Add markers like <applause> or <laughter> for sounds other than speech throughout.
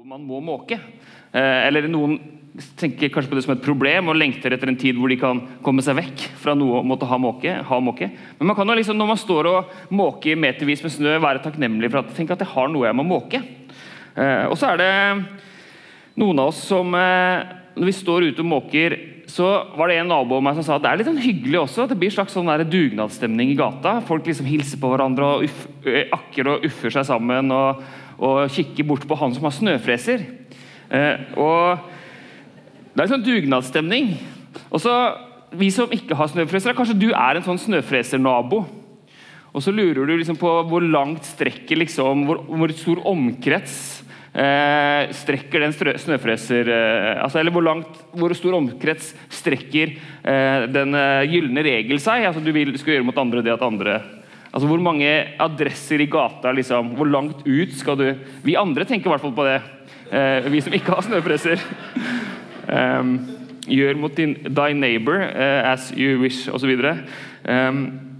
noe man må måke. Eh, eller noen tenker kanskje på det som et problem og lengter etter en tid hvor de kan komme seg vekk fra noe å måtte ha måke. Ha måke. Men man kan jo liksom, når man står og måker metervis med snø, være takknemlig for at tenk at jeg har noe jeg må måke. Eh, og så er det noen av oss som eh, Når vi står ute og måker, så var det en nabo av meg som sa at det er litt sånn hyggelig også. at Det blir slags sånn dugnadsstemning i gata. Folk liksom hilser på hverandre og uff, akker og uffer seg sammen. og og kikker bort på han som har snøfreser. Eh, og Det er en sånn dugnadsstemning. Og så Vi som ikke har snøfreser, kanskje du er en sånn snøfresernabo. Og så lurer du liksom på hvor langt strekker liksom, hvor, hvor stor omkrets eh, strekker den snøfreser eh, altså, Eller hvor, langt, hvor stor omkrets strekker eh, den eh, gylne regel seg? Altså, du, vil, du skal gjøre mot andre det at andre Altså Hvor mange adresser i gata liksom, Hvor langt ut skal du Vi andre tenker i hvert fall på det. Eh, vi som ikke har snøfreser. Um, gjør mot din, thy neighbor uh, as you wish, osv. Um,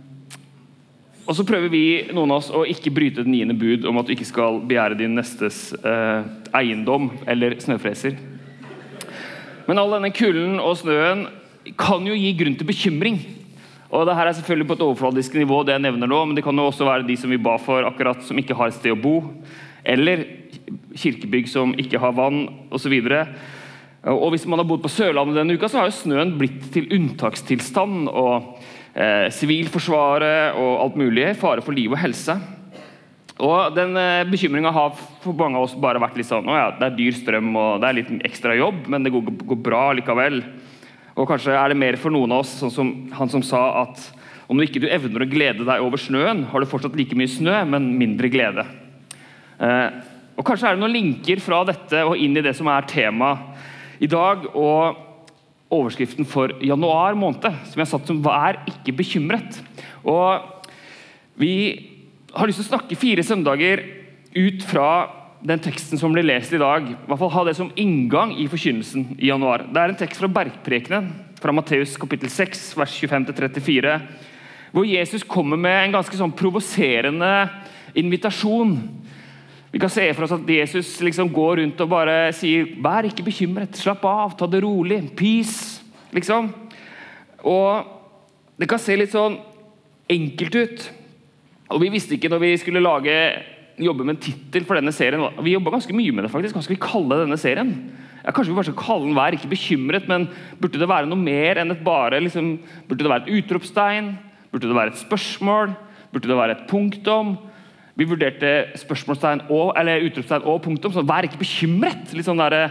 og så prøver vi noen av oss å ikke bryte det niende bud om at du ikke skal begjære din nestes eh, eiendom eller snøfreser. Men all denne kulden og snøen kan jo gi grunn til bekymring. Og det her er selvfølgelig på et overfladisk nivå, det jeg nevner nå, men det kan jo også være de som vi ba for, akkurat som ikke har et sted å bo. Eller kirkebygg som ikke har vann, osv. Og hvis man har bodd på Sørlandet denne uka, så har jo snøen blitt til unntakstilstand. og eh, Sivilforsvaret og alt mulig. Fare for liv og helse. Og den eh, Bekymringa har for mange av oss bare vært litt sånn å ja, det er dyr strøm og det er litt ekstra jobb, men det går, går bra likevel. Og kanskje er det mer for noen av oss, sånn som han som sa at om du ikke du evner å glede deg over snøen, har du fortsatt like mye snø, men mindre glede. Eh, og Kanskje er det noen linker fra dette og inn i det som er tema i dag, og overskriften for januar måned, som jeg har satt som 'Vær ikke bekymret'. Og Vi har lyst til å snakke fire søndager ut fra den teksten som blir lest i dag, i hvert fall ha det som inngang i forkynnelsen i januar. Det er en tekst fra Bergprekenen, fra Matteus kapittel 6, vers 25-34, hvor Jesus kommer med en ganske sånn provoserende invitasjon. Vi kan se for oss at Jesus liksom går rundt og bare sier 'Vær ikke bekymret, slapp av, ta det rolig, peace'. liksom. Og det kan se litt sånn enkelt ut. Og Vi visste ikke når vi skulle lage jobbe med en tittel for denne serien. Vi jobba ganske mye med det. faktisk. Hva skal vi kalle denne serien? Ja, kanskje vi bare skal kalle den 'Vær ikke bekymret', men burde det være noe mer enn et bare liksom, Burde det være et utropstegn? Burde det være et spørsmål? Burde det være et punktum? Vi vurderte spørsmålstegn og, eller utropstegn og punktum. Så 'vær ikke bekymret'. Litt sånn der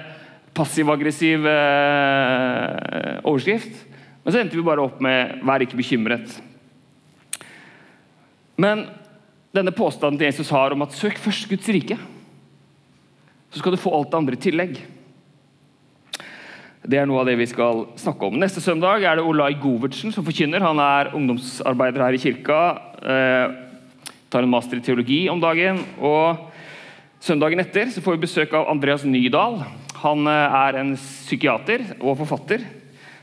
passiv-aggressiv eh, overskrift. Men så endte vi bare opp med 'vær ikke bekymret'. Men denne påstanden til Jesus har om at søk først Guds rike, så skal du få alt det andre i tillegg. Det er noe av det vi skal snakke om. Neste søndag er det Olai Govertsen som forkynner. Han er ungdomsarbeider her i kirka. Eh, tar en master i teologi om dagen. Og Søndagen etter så får vi besøk av Andreas Nydahl. Han eh, er en psykiater og forfatter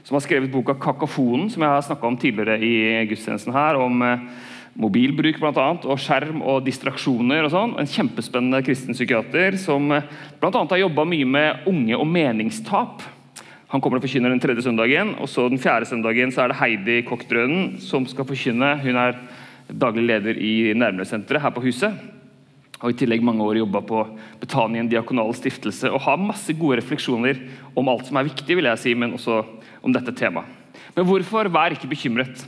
som har skrevet boka 'Kakofonen', som jeg har snakka om tidligere i gudstjenesten her. om eh, mobilbruk blant annet, og skjerm og distraksjoner. og sånn. En kjempespennende kristen psykiater som eh, bl.a. har jobba mye med unge og meningstap. Han kommer og forkynner den tredje søndagen, og så den fjerde søndagen så er det Heidi Kokkdrønen som skal forkynne. Hun er daglig leder i Nærmere-senteret her på huset. Og i tillegg mange år jobba på Betanien diakonale stiftelse og har masse gode refleksjoner om alt som er viktig, vil jeg si, men også om dette temaet. Men hvorfor vær ikke bekymret?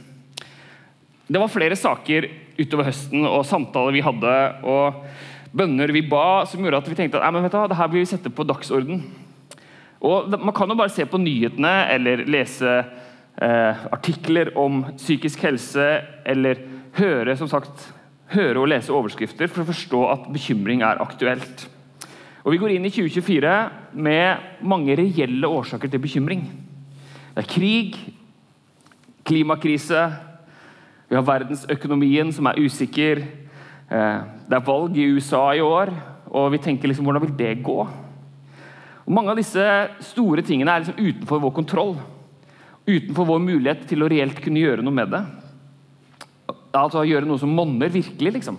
Det var flere saker utover høsten og samtaler vi hadde og bønner vi ba, som gjorde at vi tenkte at vet du, det her vil vi sette på dagsorden. Og Man kan jo bare se på nyhetene eller lese eh, artikler om psykisk helse eller høre, som sagt, høre og lese overskrifter for å forstå at bekymring er aktuelt. Og Vi går inn i 2024 med mange reelle årsaker til bekymring. Det er krig, klimakrise, vi har verdensøkonomien som er usikker. Eh, det er valg i USA i år, og vi tenker liksom hvordan vil det gå? Og mange av disse store tingene er liksom utenfor vår kontroll. Utenfor vår mulighet til å reelt kunne gjøre noe med det. Altså gjøre noe som monner virkelig, liksom.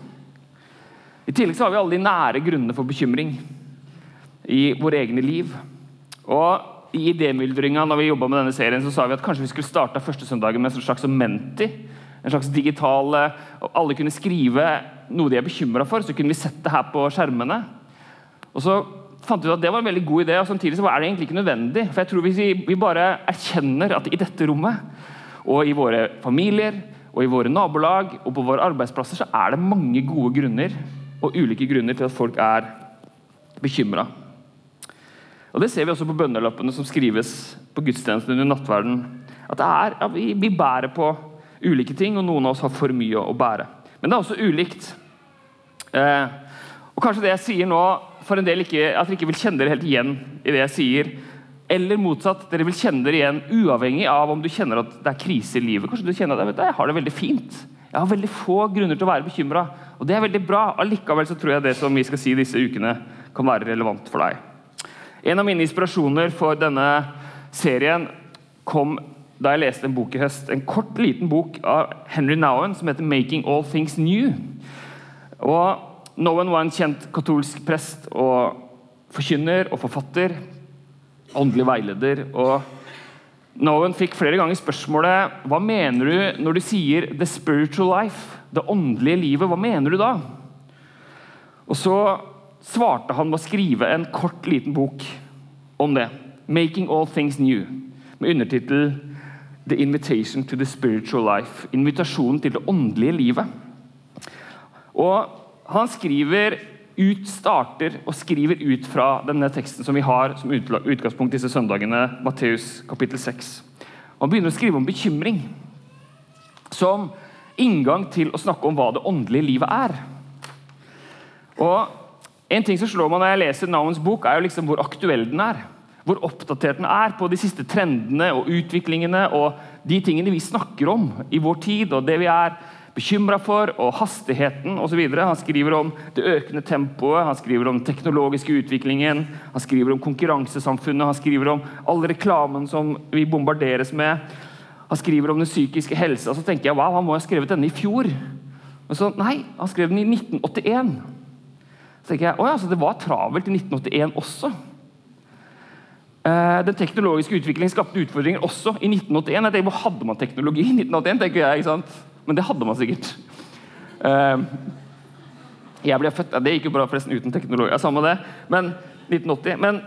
I tillegg har vi alle de nære grunnene for bekymring. i våre egne liv. Og I idémyldringa når vi med denne serien, så sa vi at kanskje vi skulle starte første søndagen med en slags menti. En slags digital Alle kunne skrive noe de er bekymra for, så kunne vi sett det her på skjermene. Og så fant vi ut at Det var en veldig god idé, og samtidig så er det egentlig ikke nødvendig. For jeg tror Hvis vi, bare erkjenner at i dette rommet, og i våre familier, og i våre nabolag og på våre arbeidsplasser, så er det mange gode grunner og ulike grunner til at folk er bekymra. Og Det ser vi også på bønnelappene som skrives på gudstjenesten under nattverden. At er, ja, vi, vi, bærer på ulike ting, og noen av oss har for mye å, bære. Men det er også ulikt. Eh, og Kanskje det jeg sier nå, for en del ikke, at dere ikke vil kjenne dere helt igjen i det jeg sier. Eller motsatt, dere vil kjenne dere igjen uavhengig av om du kjenner at det er krise i livet. Kanskje du kjenner at jeg har det veldig fint. Jeg har veldig få grunner til å være bekymra. Og det er veldig bra. Allikevel så tror jeg det som vi skal si disse ukene, kan være relevant for deg. En av mine inspirasjoner for denne serien kom da jeg leste en bok i høst. En kort, liten bok av Henry Nowen som heter 'Making All Things New'. Og Nowen var en kjent katolsk prest og forkynner og forfatter. Åndelig veileder. og Nowen fikk flere ganger spørsmålet hva mener du når du sier 'the spiritual life', det åndelige livet. Hva mener du da? Og så svarte han med å skrive en kort, liten bok om det. 'Making all things new', med undertittel 'The invitation to the spiritual life'. Invitasjonen til det åndelige livet. Og han skriver ut, starter og skriver ut fra denne teksten som vi har som utgangspunkt disse søndagene, Matteus kapittel 6. Han begynner å skrive om bekymring som inngang til å snakke om hva det åndelige livet er. Og en ting som slår meg når jeg leser navnens bok, er jo liksom hvor aktuell den er. Hvor oppdatert den er på de siste trendene og utviklingene og de tingene vi snakker om i vår tid, og det vi er bekymra for, og hastigheten osv. Han skriver om det økende tempoet, han skriver om den teknologiske utviklingen, han skriver om konkurransesamfunnet, han skriver om all reklamen som vi bombarderes med. Han skriver om den psykiske helsa. Så tenker jeg wow, han må ha skrevet denne i fjor. Men så, nei, han skrev den i 1981. Så tenker jeg, oh ja, Det var travelt i 1981 også. Eh, den teknologiske utviklingen skapte utfordringer også i 1981. Jeg tenker, Hvor hadde man teknologi i 1981? tenker jeg, ikke sant? Men det hadde man sikkert. Eh, jeg ble født, Det gikk jo bra forresten uten teknologi. Ja, samme det. Men 1980. Men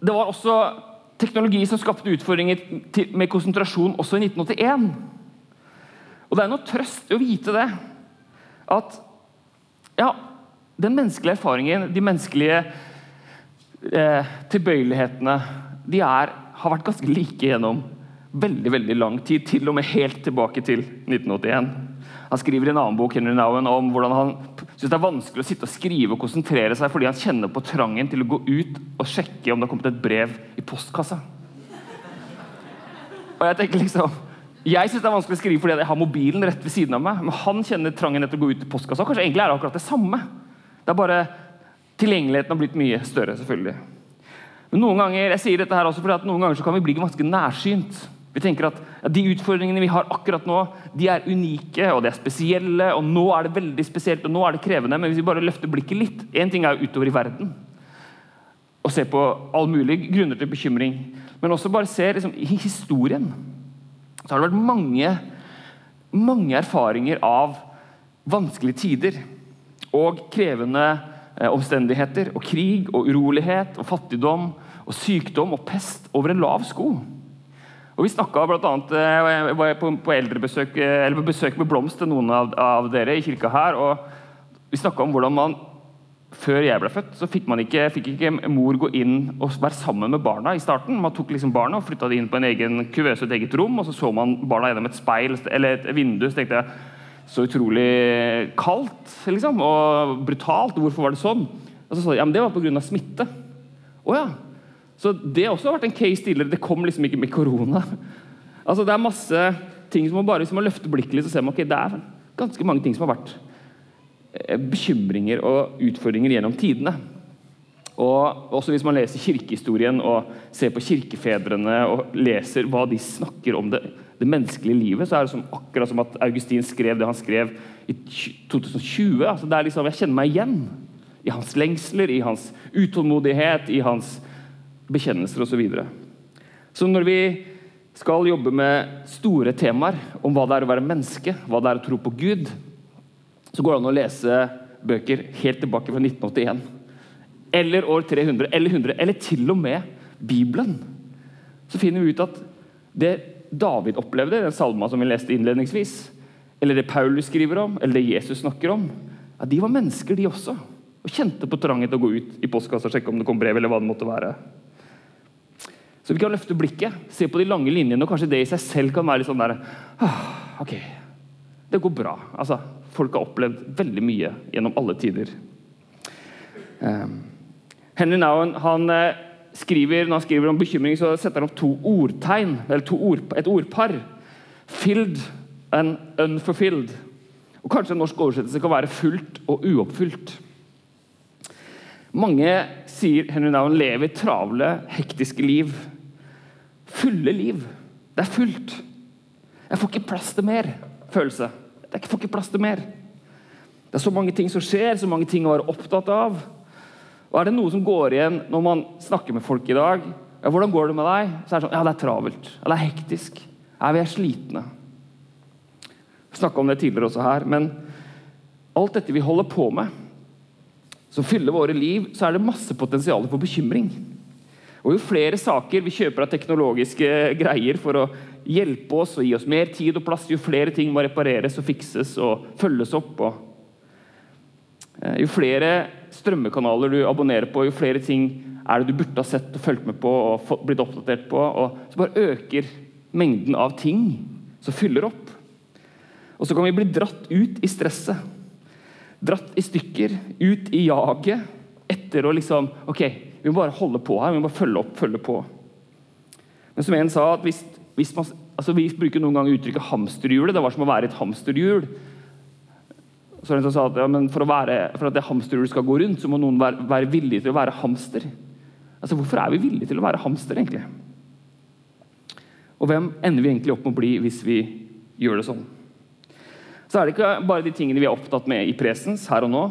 det var også teknologi som skapte utfordringer med konsentrasjon også i 1981. Og det er noe trøst i å vite det. At ja, den menneskelige erfaringen, de menneskelige eh, tilbøyelighetene, de er, har vært ganske like gjennom veldig veldig lang tid. Til og med helt tilbake til 1981. Han skriver i en annen bok Henry Nowen, om hvordan han syns det er vanskelig å sitte og skrive og konsentrere seg fordi han kjenner på trangen til å gå ut og sjekke om det har kommet et brev i postkassa. Og Jeg tenker liksom, jeg synes det er vanskelig å skrive fordi jeg har mobilen rett ved siden av meg. Men han kjenner trangen etter å gå ut i postkassa. Kanskje egentlig er det akkurat det samme. Det er bare Tilgjengeligheten har blitt mye større, selvfølgelig. Men noen ganger jeg sier dette her også fordi at noen ganger kan vi bli ganske nærsynt. Vi tenker at De utfordringene vi har akkurat nå, de er unike og de er spesielle. og Nå er det veldig spesielt og nå er det krevende, men hvis vi bare løfter blikket litt Én ting er jo utover i verden og se på all mulig grunner til bekymring, men også bare se liksom, i historien. Så har det vært mange, mange erfaringer av vanskelige tider og krevende omstendigheter. Og krig og urolighet og fattigdom og sykdom og pest over en lav sko. Og Vi snakka bl.a. Eh, på, på, eldrebesøk, eh, eller på besøk med Blomst til noen av, av, dere i kirka her. og Vi snakka om hvordan man før jeg ble født, så fikk, ikke, fikk ikke mor gå inn og være sammen med barna i starten. Man tok liksom barna og flytta dem inn på en egen kuvøse, et eget rom, og så så man barna gjennom et speil eller et vindu. Så tenkte jeg så utrolig kaldt liksom, og brutalt. Hvorfor var det sånn? Og så sa de ja, men det var pga. smitte. Å ja. Så det også har vært en case tidligere. Det kom liksom ikke med korona. <laughs> Altså, det er masse ting som man bare hvis man løfter blikket litt, så ser man ok, det er ganske mange ting som har vært eh, bekymringer og utfordringer gjennom tidene. Og også Hvis man leser kirkehistorien og ser på kirkefedrene og leser hva de snakker om det, det menneskelige livet, så er det som, akkurat som at Augustin skrev det han skrev i 2020. altså det er liksom, Jeg kjenner meg igjen i hans lengsler, i hans utålmodighet, i hans bekjennelser osv. Så, videre. så når vi skal jobbe med store temaer om hva det er å være menneske, hva det er å tro på Gud, så går det an å lese bøker helt tilbake fra 1981. Eller år 300, eller 100, eller til og med Bibelen. Så finner vi ut at det David opplevde, den salma som vi leste innledningsvis, eller det Paulus skriver om, eller det Jesus snakker om, ja, de var mennesker, de også. Og kjente på trangen til å gå ut i postkassa og sjekke om det kom brev. eller hva det måtte være. Så vi kan løfte blikket, se på de lange linjene, og kanskje det i seg selv kan være litt sånn der ah, Ok, det går bra. Altså, folk har opplevd veldig mye gjennom alle tider. Um, Henry Nowen han uh, skriver, når han skriver om bekymring, så setter han opp to ordtegn, eller to ord, et ordpar. Filled and unfulfilled. Og Kanskje en norsk oversettelse kan være fullt og uoppfylt. Mange sier Henry navn, lever travle, hektiske liv. Fulle liv. Det er fullt. Jeg får ikke plass til mer følelse. Jeg får ikke plass til mer. Det er så mange ting som skjer, så mange ting å være opptatt av. Og Er det noe som går igjen når man snakker med folk i dag? Ja, 'Hvordan går det med deg?' Så er det sånn Ja, det er travelt. Ja, det er hektisk. Ja, vi er slitne. Vi snakka om det tidligere også her. Men alt dette vi holder på med, som fyller våre liv, så er det masse potensial for bekymring. Og Jo flere saker vi kjøper av teknologiske greier for å hjelpe oss og gi oss mer tid og plass, jo flere ting må repareres og fikses og følges opp. Og jo flere strømmekanaler du abonnerer på, jo flere ting er det du burde ha sett og fulgt med på og blitt oppdatert på. Og så bare øker mengden av ting som fyller opp. Og så kan vi bli dratt ut i stresset dratt i stykker, ut i jaget etter å liksom Ok, vi må bare holde på her. Vi må bare følge opp, følge på. Men som en sa, at hvis, hvis man, altså vi bruker noen ganger uttrykket 'hamsterhjulet'. Det var som å være et hamsterhjul. Så en som sa at ja, for, være, for, at det hamsterhjulet skal gå rundt, så må noen være, være villig til å være hamster. Altså, Hvorfor er vi villige til å være hamster, egentlig? Og hvem ender vi egentlig opp med å bli hvis vi gjør det sånn? så er det ikke bare de tingene vi er opptatt med i presens her og nå,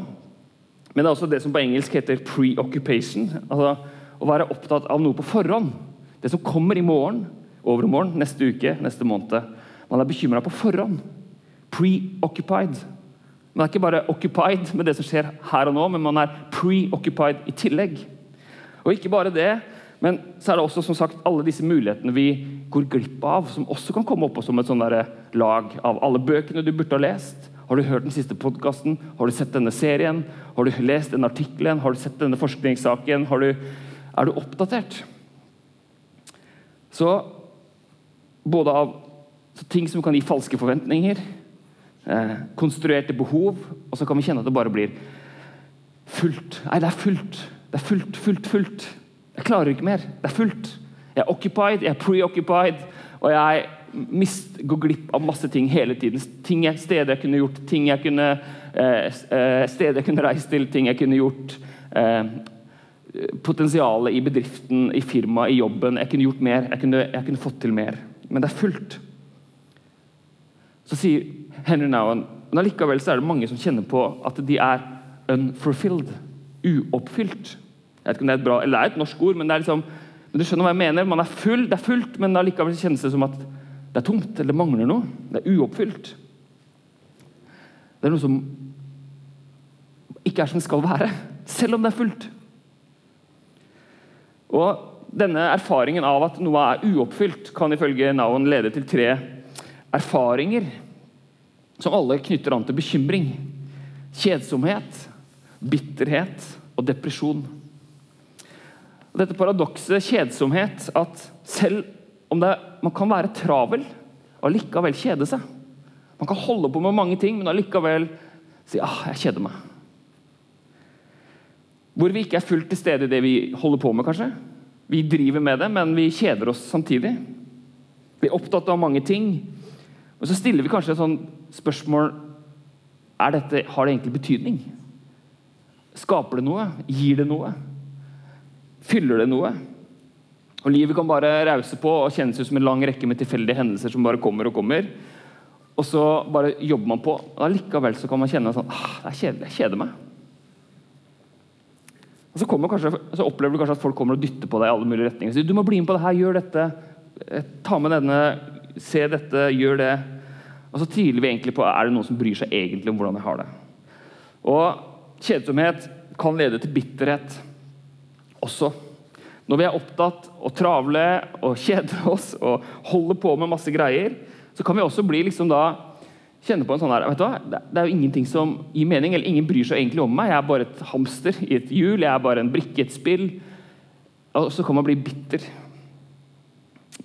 men det er også det som på engelsk heter preoccupation. Altså å være opptatt av noe på forhånd. Det som kommer i morgen, overmorgen, neste uke, neste måned. Man er bekymra på forhånd. Preoccupied. Man er ikke bare occupied med det som skjer her og nå, men man er preoccupied i tillegg. Og ikke bare det, men så er det også som sagt alle disse mulighetene vi går glipp av, som også kan komme opp som et sånn lag av alle bøkene du burde ha lest. Har du hørt den siste podkasten? Har du sett denne serien? Har du lest den artikkelen? Har du sett denne forskningssaken? Du, er du oppdatert? Så både av ting som kan gi falske forventninger, eh, konstruerte behov, og så kan vi kjenne at det bare blir fullt. Nei, det er fullt. Det er fullt, fullt, fullt. Jeg klarer ikke mer. Det er fullt. Jeg er occupied, jeg er preoccupied, og jeg mist, går glipp av masse ting hele tiden. Ting jeg, steder jeg kunne gjort, ting jeg kunne, eh, eh, steder jeg kunne reist til, ting jeg kunne gjort. Eh, potensialet i bedriften, i firmaet, i jobben. Jeg kunne gjort mer. Jeg kunne, jeg kunne, fått til mer. Men det er fullt. Så sier Henry Nowen men allikevel så er det mange som kjenner på at de er unfulfilled. Uoppfylt. Jeg vet ikke om Det er et bra, eller det er et norsk ord, men det er liksom, du skjønner hva jeg mener. Man er full, det er fullt, men allikevel kjennes det som at det er tomt eller det mangler noe. Det er uoppfylt. Det er noe som ikke er som det skal være, selv om det er fullt. Og Denne erfaringen av at noe er uoppfylt, kan ifølge Naon lede til tre erfaringer som alle knytter an til bekymring. Kjedsomhet, bitterhet og depresjon. Dette paradokset, kjedsomhet, at selv om det, man kan være travel og allikevel kjede seg Man kan holde på med mange ting, men allikevel si ah, jeg kjeder meg. Hvor vi ikke er fullt til stede i det vi holder på med, kanskje. Vi driver med det, men vi kjeder oss samtidig. Vi er opptatt av mange ting. Og så stiller vi kanskje et sånn spørsmål dette, Har det egentlig betydning? Skaper det noe? Gir det noe? Fyller det noe? Og Livet kan bare rause på og kjennes ut som en lang rekke med tilfeldige hendelser som bare kommer og kommer. Og så bare jobber man på. og Likevel så kan man kjenne sånn ah, Det er kjedelig. Jeg kjeder meg. Og så, kanskje, så, opplever du kanskje at folk kommer og dytter på deg i alle mulige retninger. Så, du må bli med på det her, gjør dette, eh, ta med denne, se dette, gjør det. Og så tviler vi egentlig på er det noen som bryr seg egentlig om hvordan jeg har det. Og kjedsomhet kan lede til bitterhet også. Når vi er opptatt og travle og kjeder oss og holder på med masse greier, så kan vi også bli liksom da kjenne på en sånn her, vet du hva, Det er jo ingenting som gir mening, eller ingen bryr seg egentlig om meg. Jeg er bare et hamster i et hjul, jeg er bare en brikke i et spill. Og så kan man bli bitter.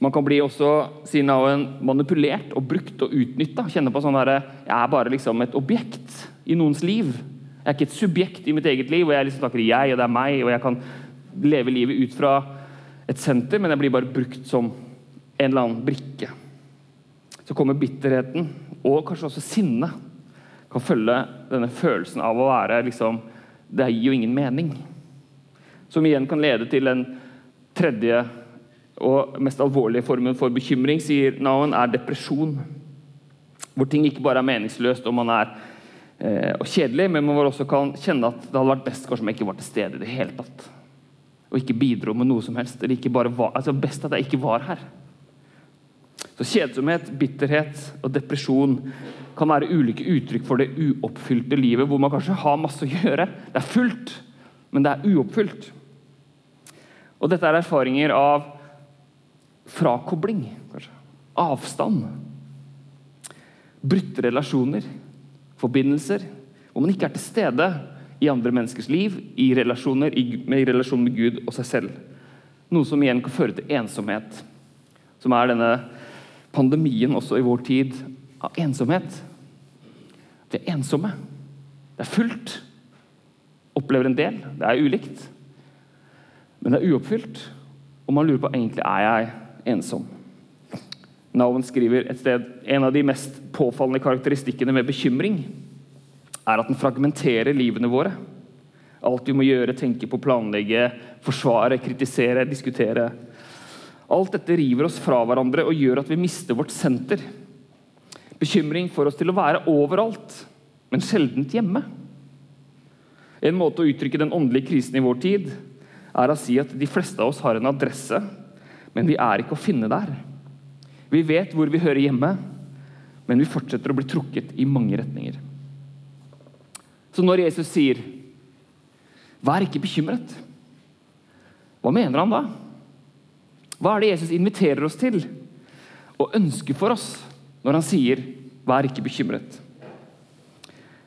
Man kan bli også siden av en manipulert og brukt og utnytta. Kjenne på sånn her, Jeg er bare liksom et objekt i noens liv. Jeg er ikke et subjekt i mitt eget liv, og jeg liksom snakker jeg, og det er meg, og jeg kan leve livet ut fra et senter, men jeg blir bare brukt som en eller annen brikke. Så kommer bitterheten og kanskje også sinnet. kan følge denne følelsen av å være liksom, Det gir jo ingen mening. Som igjen kan lede til en tredje og mest alvorlige formen for bekymring, sier Nauen, er depresjon. Hvor ting ikke bare er meningsløst og man er eh, og kjedelig, men man også kan kjenne at det hadde vært best kanskje om jeg ikke var til stede i det hele tatt. Og ikke bidro med noe som helst. eller ikke bare var, altså Best at jeg ikke var her. Så Kjedsomhet, bitterhet og depresjon kan være ulike uttrykk for det uoppfylte livet, hvor man kanskje har masse å gjøre. Det er fullt, men det er uoppfylt. Og Dette er erfaringer av frakobling, kanskje. avstand. Brutte relasjoner, forbindelser, hvor man ikke er til stede i andre menneskers liv, i relasjoner, i, i relasjon med Gud og seg selv. Noe som igjen kan føre til ensomhet, som er denne pandemien også i vår tid av ensomhet. Vi er ensomme. Det er fullt. Opplever en del. Det er ulikt. Men det er uoppfylt, og man lurer på egentlig er jeg ensom. Nauen skriver et sted en av de mest påfallende karakteristikkene med bekymring er at den fragmenterer livene våre. Alt vi må gjøre, tenke på, planlegge, forsvare, kritisere, diskutere. Alt dette river oss fra hverandre og gjør at vi mister vårt senter. Bekymring får oss til å være overalt, men sjeldent hjemme. En måte å uttrykke den åndelige krisen i vår tid er å si at de fleste av oss har en adresse, men vi er ikke å finne der. Vi vet hvor vi hører hjemme, men vi fortsetter å bli trukket i mange retninger. Så når Jesus sier 'vær ikke bekymret', hva mener han da? Hva er det Jesus inviterer oss til og ønsker for oss når han sier 'vær ikke bekymret'?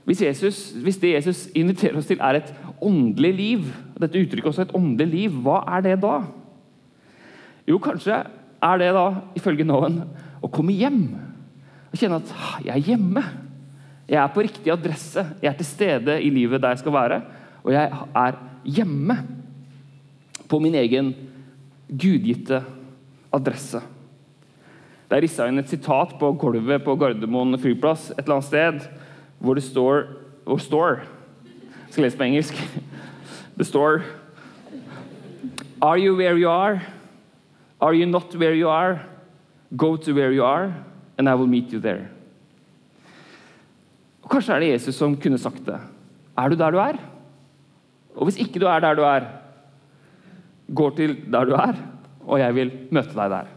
Hvis, Jesus, hvis det Jesus inviterer oss til, er et åndelig liv, dette uttrykket også et åndelig liv, hva er det da? Jo, kanskje er det da, ifølge Noen, å komme hjem og kjenne at 'jeg er hjemme'. Jeg er på riktig adresse. Jeg er til stede i livet der jeg skal være. Og jeg er hjemme på min egen gudgitte adresse. Det er rissa inn et sitat på gulvet på Gardermoen flyplass et eller annet sted hvor det står hvor står, Jeg skal lese på engelsk. Det står Are you where you are? Are you not where you are? Go to where you are, and I will meet you there. Og Kanskje er det Jesus som kunne sagt det. Er du der du er? Og hvis ikke du er der du er, går til der du er, og jeg vil møte deg der.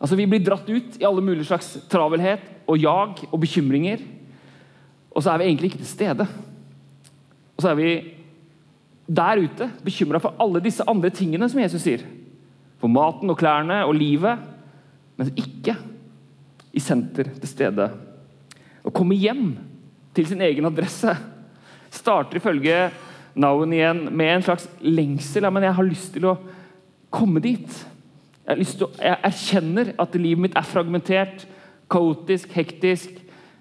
Altså Vi blir dratt ut i alle mulige slags travelhet og jag og bekymringer. Og så er vi egentlig ikke til stede. Og så er vi der ute bekymra for alle disse andre tingene som Jesus sier. For maten og klærne og livet, men ikke i senter til stede å komme hjem til sin egen adresse starter ifølge Nauen igjen med en slags lengsel. Ja, men jeg har lyst til å komme dit. Jeg, å, jeg erkjenner at livet mitt er fragmentert, kaotisk, hektisk.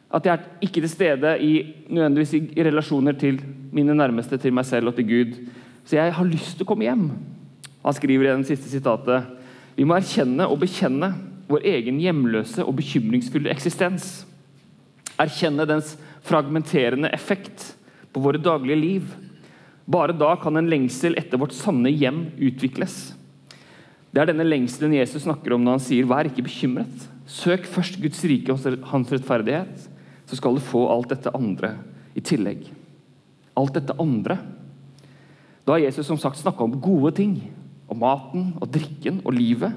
At jeg er ikke til stede i, nødvendigvis i relasjoner til mine nærmeste, til meg selv og til Gud. Så jeg har lyst til å komme hjem. Han skriver i den siste sitatet Vi må erkjenne og bekjenne vår egen hjemløse og bekymringsfulle eksistens erkjenne dens fragmenterende effekt på våre daglige liv. Bare da kan en lengsel etter vårt sanne hjem utvikles. Det er denne lengselen Jesus snakker om når han sier 'vær ikke bekymret'. Søk først Guds rike og hans rettferdighet, så skal du få alt dette andre i tillegg. Alt dette andre. Da har Jesus som sagt snakka om gode ting. Om maten og drikken og livet.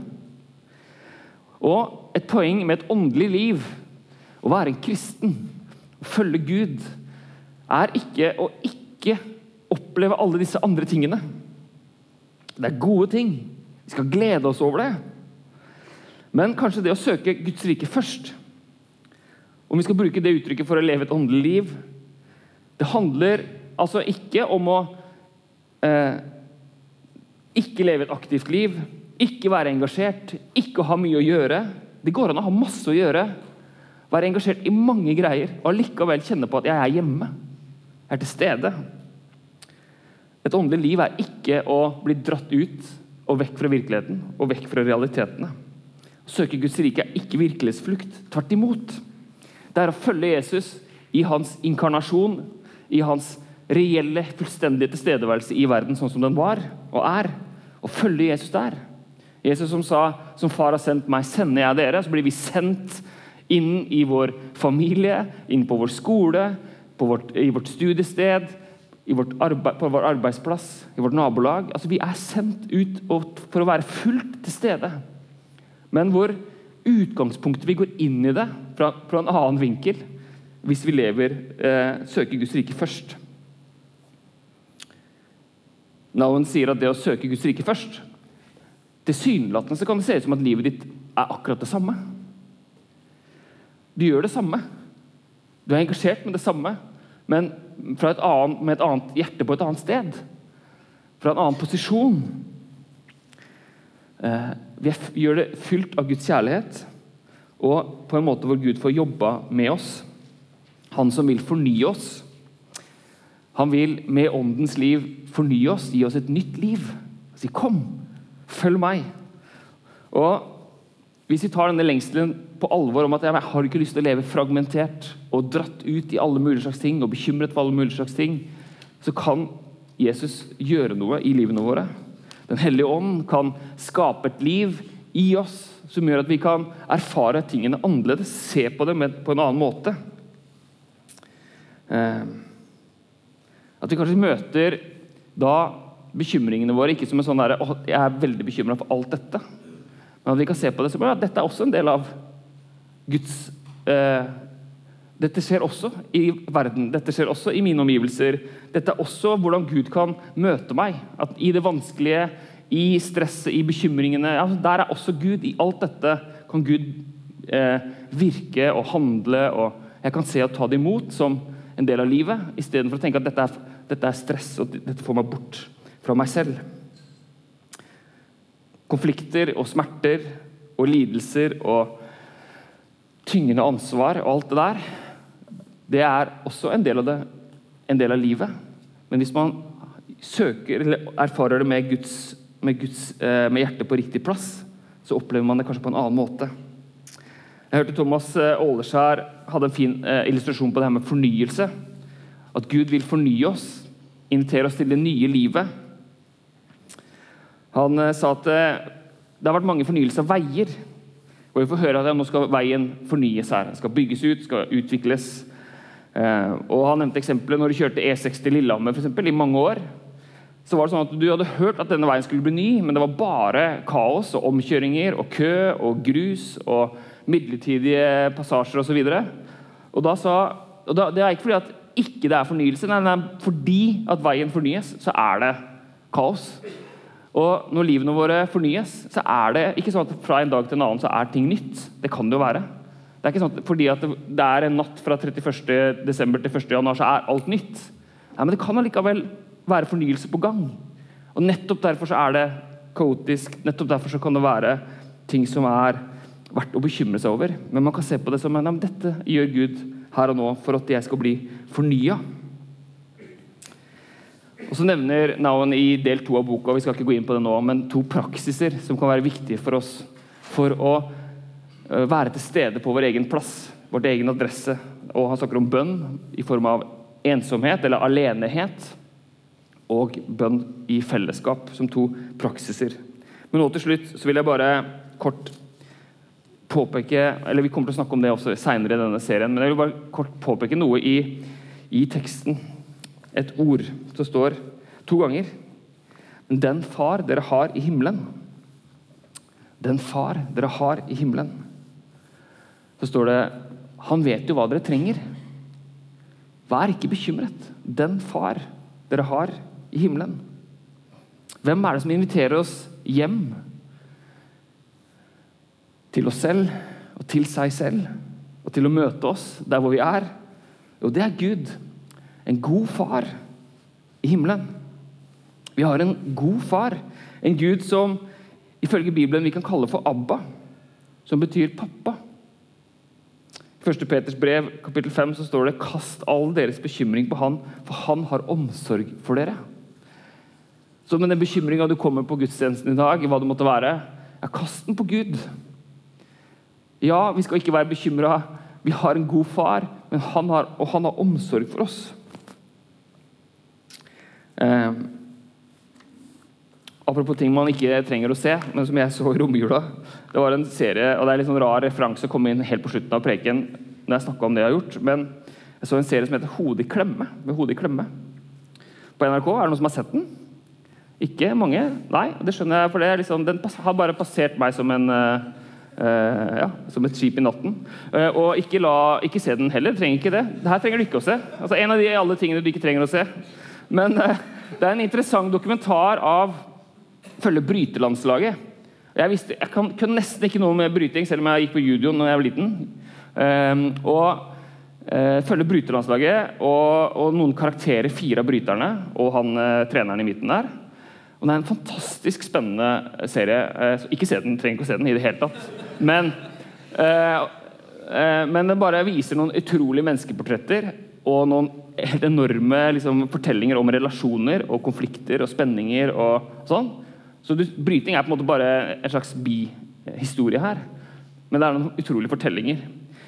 Og et poeng med et åndelig liv, å være en kristen, å følge Gud, er ikke å ikke oppleve alle disse andre tingene. Det er gode ting. Vi skal glede oss over det. Men kanskje det å søke Guds rike først Om vi skal bruke det uttrykket for å leve et åndelig liv Det handler altså ikke om å eh, ikke leve et aktivt liv, ikke være engasjert, ikke ha mye å gjøre. Det går an å ha masse å gjøre, være engasjert i mange greier og allikevel kjenne på at jeg er hjemme. Jeg er til stede. Et åndelig liv er ikke å bli dratt ut og vekk fra virkeligheten og vekk fra realitetene. Å søke Guds rike er ikke virkelighetsflukt. Tvert imot. Det er å følge Jesus i hans inkarnasjon, i hans reelle, fullstendige tilstedeværelse i verden sånn som den var og er. Og følge Jesus der. Jesus som sa som far har sendt meg, sender jeg dere. Så blir vi sendt inn i vår familie, inn på vår skole, på vårt, i vårt studiested, vårt arbeid, på vår arbeidsplass, i vårt nabolag. Altså, vi er sendt ut for å være fullt til stede. Men hvor utgangspunktet vi går inn i det fra, fra en annen vinkel hvis vi lever, eh, søker Guds rike først. Noen sier at det å søke Guds rike først Tilsynelatende kan det se ut som at livet ditt er akkurat det samme. Du gjør det samme. Du er engasjert med det samme, men et annet, med et annet hjerte på et annet sted. Fra en annen posisjon. Eh, vi gjør det fylt av Guds kjærlighet, og på en måte hvor Gud får jobba med oss. Han som vil fornye oss. Han vil med åndens liv fornye oss, gi oss et nytt liv. Si 'kom, følg meg'. Og Hvis vi tar denne lengselen på alvor om at jeg har ikke lyst til å leve fragmentert og dratt ut i alle mulige slags ting og bekymret for alle mulige slags ting, så kan Jesus gjøre noe i livene våre. Den hellige ånd kan skape et liv i oss som gjør at vi kan erfare tingene annerledes, se på dem på en annen måte. Eh, at vi kanskje møter da bekymringene våre ikke som en sånn der, oh, jeg er veldig bekymra for alt dette. Men at vi kan se på det som ja, dette er også en del av Guds eh, Dette skjer også i verden, dette skjer også i mine omgivelser. Dette er også hvordan Gud kan møte meg. At I det vanskelige, i stresset, i bekymringene ja, Der er også Gud. I alt dette kan Gud eh, virke og handle. og Jeg kan se og ta det imot som en del av livet, istedenfor å tenke at dette er dette er stress, og dette får meg bort fra meg selv. Konflikter og smerter og lidelser og tyngende ansvar og alt det der, det er også en del av, det, en del av livet. Men hvis man søker eller erfarer det med, Guds, med, Guds, eh, med hjertet på riktig plass, så opplever man det kanskje på en annen måte. Jeg hørte Thomas Åleskjær eh, hadde en fin eh, illustrasjon på det her med fornyelse. At Gud vil fornye oss, invitere oss til det nye livet. Han eh, sa at eh, det har vært mange fornyelser av veier. Og vi får høre at nå skal veien fornyes her. Den skal bygges ut, skal utvikles. Eh, og Han nevnte eksempelet når du kjørte E6 til Lillehammer for eksempel, i mange år. Så var det sånn at Du hadde hørt at denne veien skulle bli ny, men det var bare kaos og omkjøringer og kø og grus og midlertidige passasjer osv. Og, og da sa, og da, det er ikke fordi at ikke det er fornyelse. Nei, nei, fordi at veien fornyes, så er det kaos. Og når livene våre fornyes, så er det ikke sånn at fra en dag til en annen så er ting nytt. Det kan det jo være. Det er ikke sånn at fordi at det er en natt fra 31. desember til 1. januar, så er alt nytt. Nei, men det kan allikevel være fornyelse på gang. Og nettopp derfor så er det kaotisk. Nettopp derfor så kan det være ting som er verdt å bekymre seg over. Men man kan se på det som at dette gjør Gud her og nå for at jeg skal bli fornya. Og så nevner Nauen i del to av boka vi skal ikke gå inn på det nå, men to praksiser som kan være viktige for oss for å eh, være til stede på vår egen plass, vår egen adresse. Og Han snakker om bønn i form av ensomhet eller alenehet og bønn i fellesskap som to praksiser. Men nå til slutt så vil jeg bare kort påpeke eller Vi kommer til å snakke om det også senere i denne serien, men jeg vil bare kort påpeke noe i, i teksten. Et ord som står to ganger den far dere har i himmelen. Den far dere har i himmelen. Så står det Han vet jo hva dere trenger. Vær ikke bekymret. Den far dere har i himmelen. Hvem er det som inviterer oss hjem? Til oss selv og til seg selv og til å møte oss der hvor vi er? Jo, det er Gud. En god far i himmelen. Vi har en god far, en Gud som ifølge Bibelen vi kan kalle for Abba, som betyr pappa. I 1. Peters brev kapittel 5 så står det 'Kast all deres bekymring på Han, for Han har omsorg for dere'. Så med den bekymringa du kommer på gudstjenesten i dag, hva det måtte være, ja, kast den på Gud. Ja, vi skal ikke være bekymra. Vi har en god far, han har, og han har omsorg for oss. Eh, apropos ting man ikke trenger å se, men som jeg så i romjula. Det var en serie, og det er litt sånn rar referanse å komme inn helt på slutten av preken, når jeg om det jeg har gjort, men jeg så en serie som heter 'Hodet i klemme'. Med hodet i klemme. På NRK. Er det noen som har sett den? Ikke mange? Nei, det skjønner jeg, for liksom, den har bare passert meg som en uh, Uh, ja, som et skip i natten. Uh, og ikke, la, ikke, se den heller. Trenger ikke det. Her trenger du ikke å se. Altså, en av de alle tingene du ikke trenger å se. Men uh, det er en interessant dokumentar av følge bryterlandslaget. Jeg, visste, jeg kan, kunne nesten ikke noe med bryting, selv om jeg gikk på judo da jeg var liten. og følge bryterlandslaget og, og, noen karakterer, fire av bryterne og han treneren i midten der. Og Det er en fantastisk spennende serie. Eh, ikke se den, trenger ikke å se den i det hele tatt. Men, eh, eh, men den bare viser noen utrolige menneskeportretter og noen helt enorme liksom, fortellinger om relasjoner og konflikter og spenninger. og sånn. Så du, Bryting er på en måte bare en slags bihistorie her. Men det er noen utrolige fortellinger.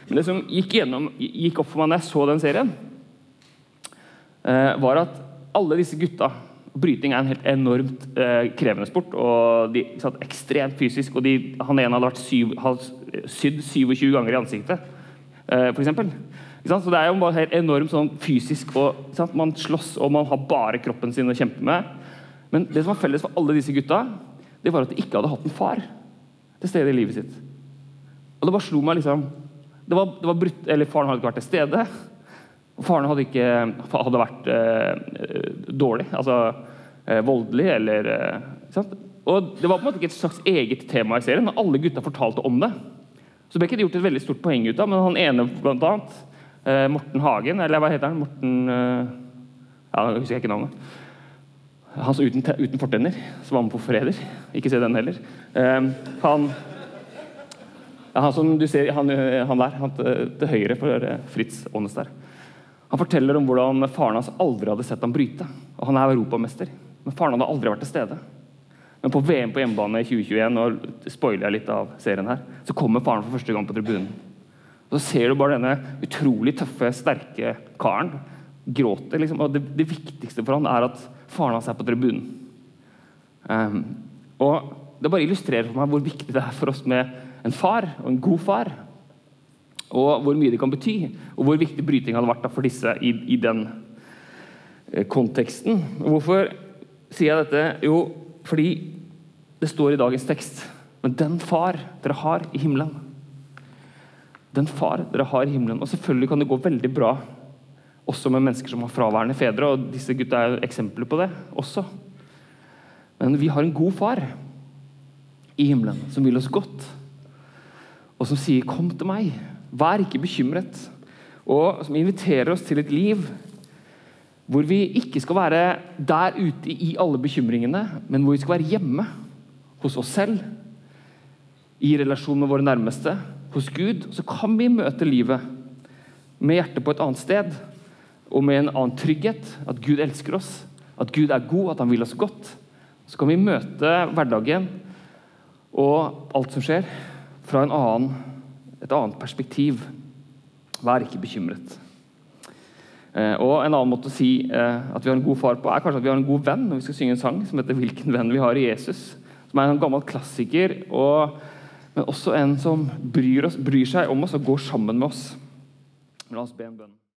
Men det som gikk, gjennom, gikk opp for meg når jeg så den serien, var at alle disse gutta Bryting er en helt enormt eh, krevende sport. og de, satt Ekstremt fysisk. og de, Han ene hadde vært syv, sydd 27 ganger i ansiktet, eh, f.eks. Så det er jo bare helt enormt sånn fysisk. og Man slåss, og man har bare kroppen sin å kjempe med. Men det som var felles for alle disse gutta, det var at de ikke hadde hatt en far til stede i livet sitt. Og det bare slo meg liksom det var, det var brutt, eller Faren hadde ikke vært til stede. Faren hadde ikke hadde vært eh, dårlig, altså eh, voldelig eller eh, Og Det var på en måte ikke et slags eget tema i serien, men alle gutta fortalte om det. Så ble ikke det gjort et veldig stort poeng ut av, men han ene blant annet, eh, Morten Hagen, eller hva heter han? Morten eh, ja, Jeg husker ikke navnet. Han så uten, uten fortenner, som var med på 'Forræder'. Ikke se den heller. Eh, han ja, han som du ser, han, han der, han til, til høyre for Fritz Aanes der. Han forteller om hvordan faren hans aldri hadde sett ham bryte. og Han er europamester, men faren hadde aldri vært til stede. Men på VM på hjemmebane i 2021 og spoiler jeg litt av serien her, så kommer faren for første gang på tribunen. Og Så ser du bare denne utrolig tøffe, sterke karen gråter. Liksom. og det, det, viktigste for han er at faren hans er på tribunen. Um, og Det bare illustrerer for meg hvor viktig det er for oss med en far, og en god far og hvor mye det kan bety, og hvor viktig bryting hadde vært for disse i, i den eh, konteksten. Hvorfor sier jeg dette? Jo, fordi det står i dagens tekst Men den far dere har i himmelen Den far dere har i himmelen Og selvfølgelig kan det gå veldig bra også med mennesker som har fraværende fedre, og disse gutta er eksempler på det også. Men vi har en god far i himmelen som vil oss godt, og som sier 'kom til meg'. Vær ikke bekymret. Og som inviterer oss til et liv hvor vi ikke skal være der ute i alle bekymringene, men hvor vi skal være hjemme hos oss selv, i relasjon med våre nærmeste, hos Gud. Så kan vi møte livet med hjertet på et annet sted og med en annen trygghet. At Gud elsker oss, at Gud er god, at han vil oss godt. Så kan vi møte hverdagen og alt som skjer, fra en annen et annet perspektiv. Vær ikke bekymret. Eh, og En annen måte å si eh, at vi har en god far på, er kanskje at vi har en god venn når vi skal synge en sang som heter 'Hvilken venn vi har i Jesus'. Som er en gammel klassiker, og, men også en som bryr, oss, bryr seg om oss og går sammen med oss. La oss be en bønn.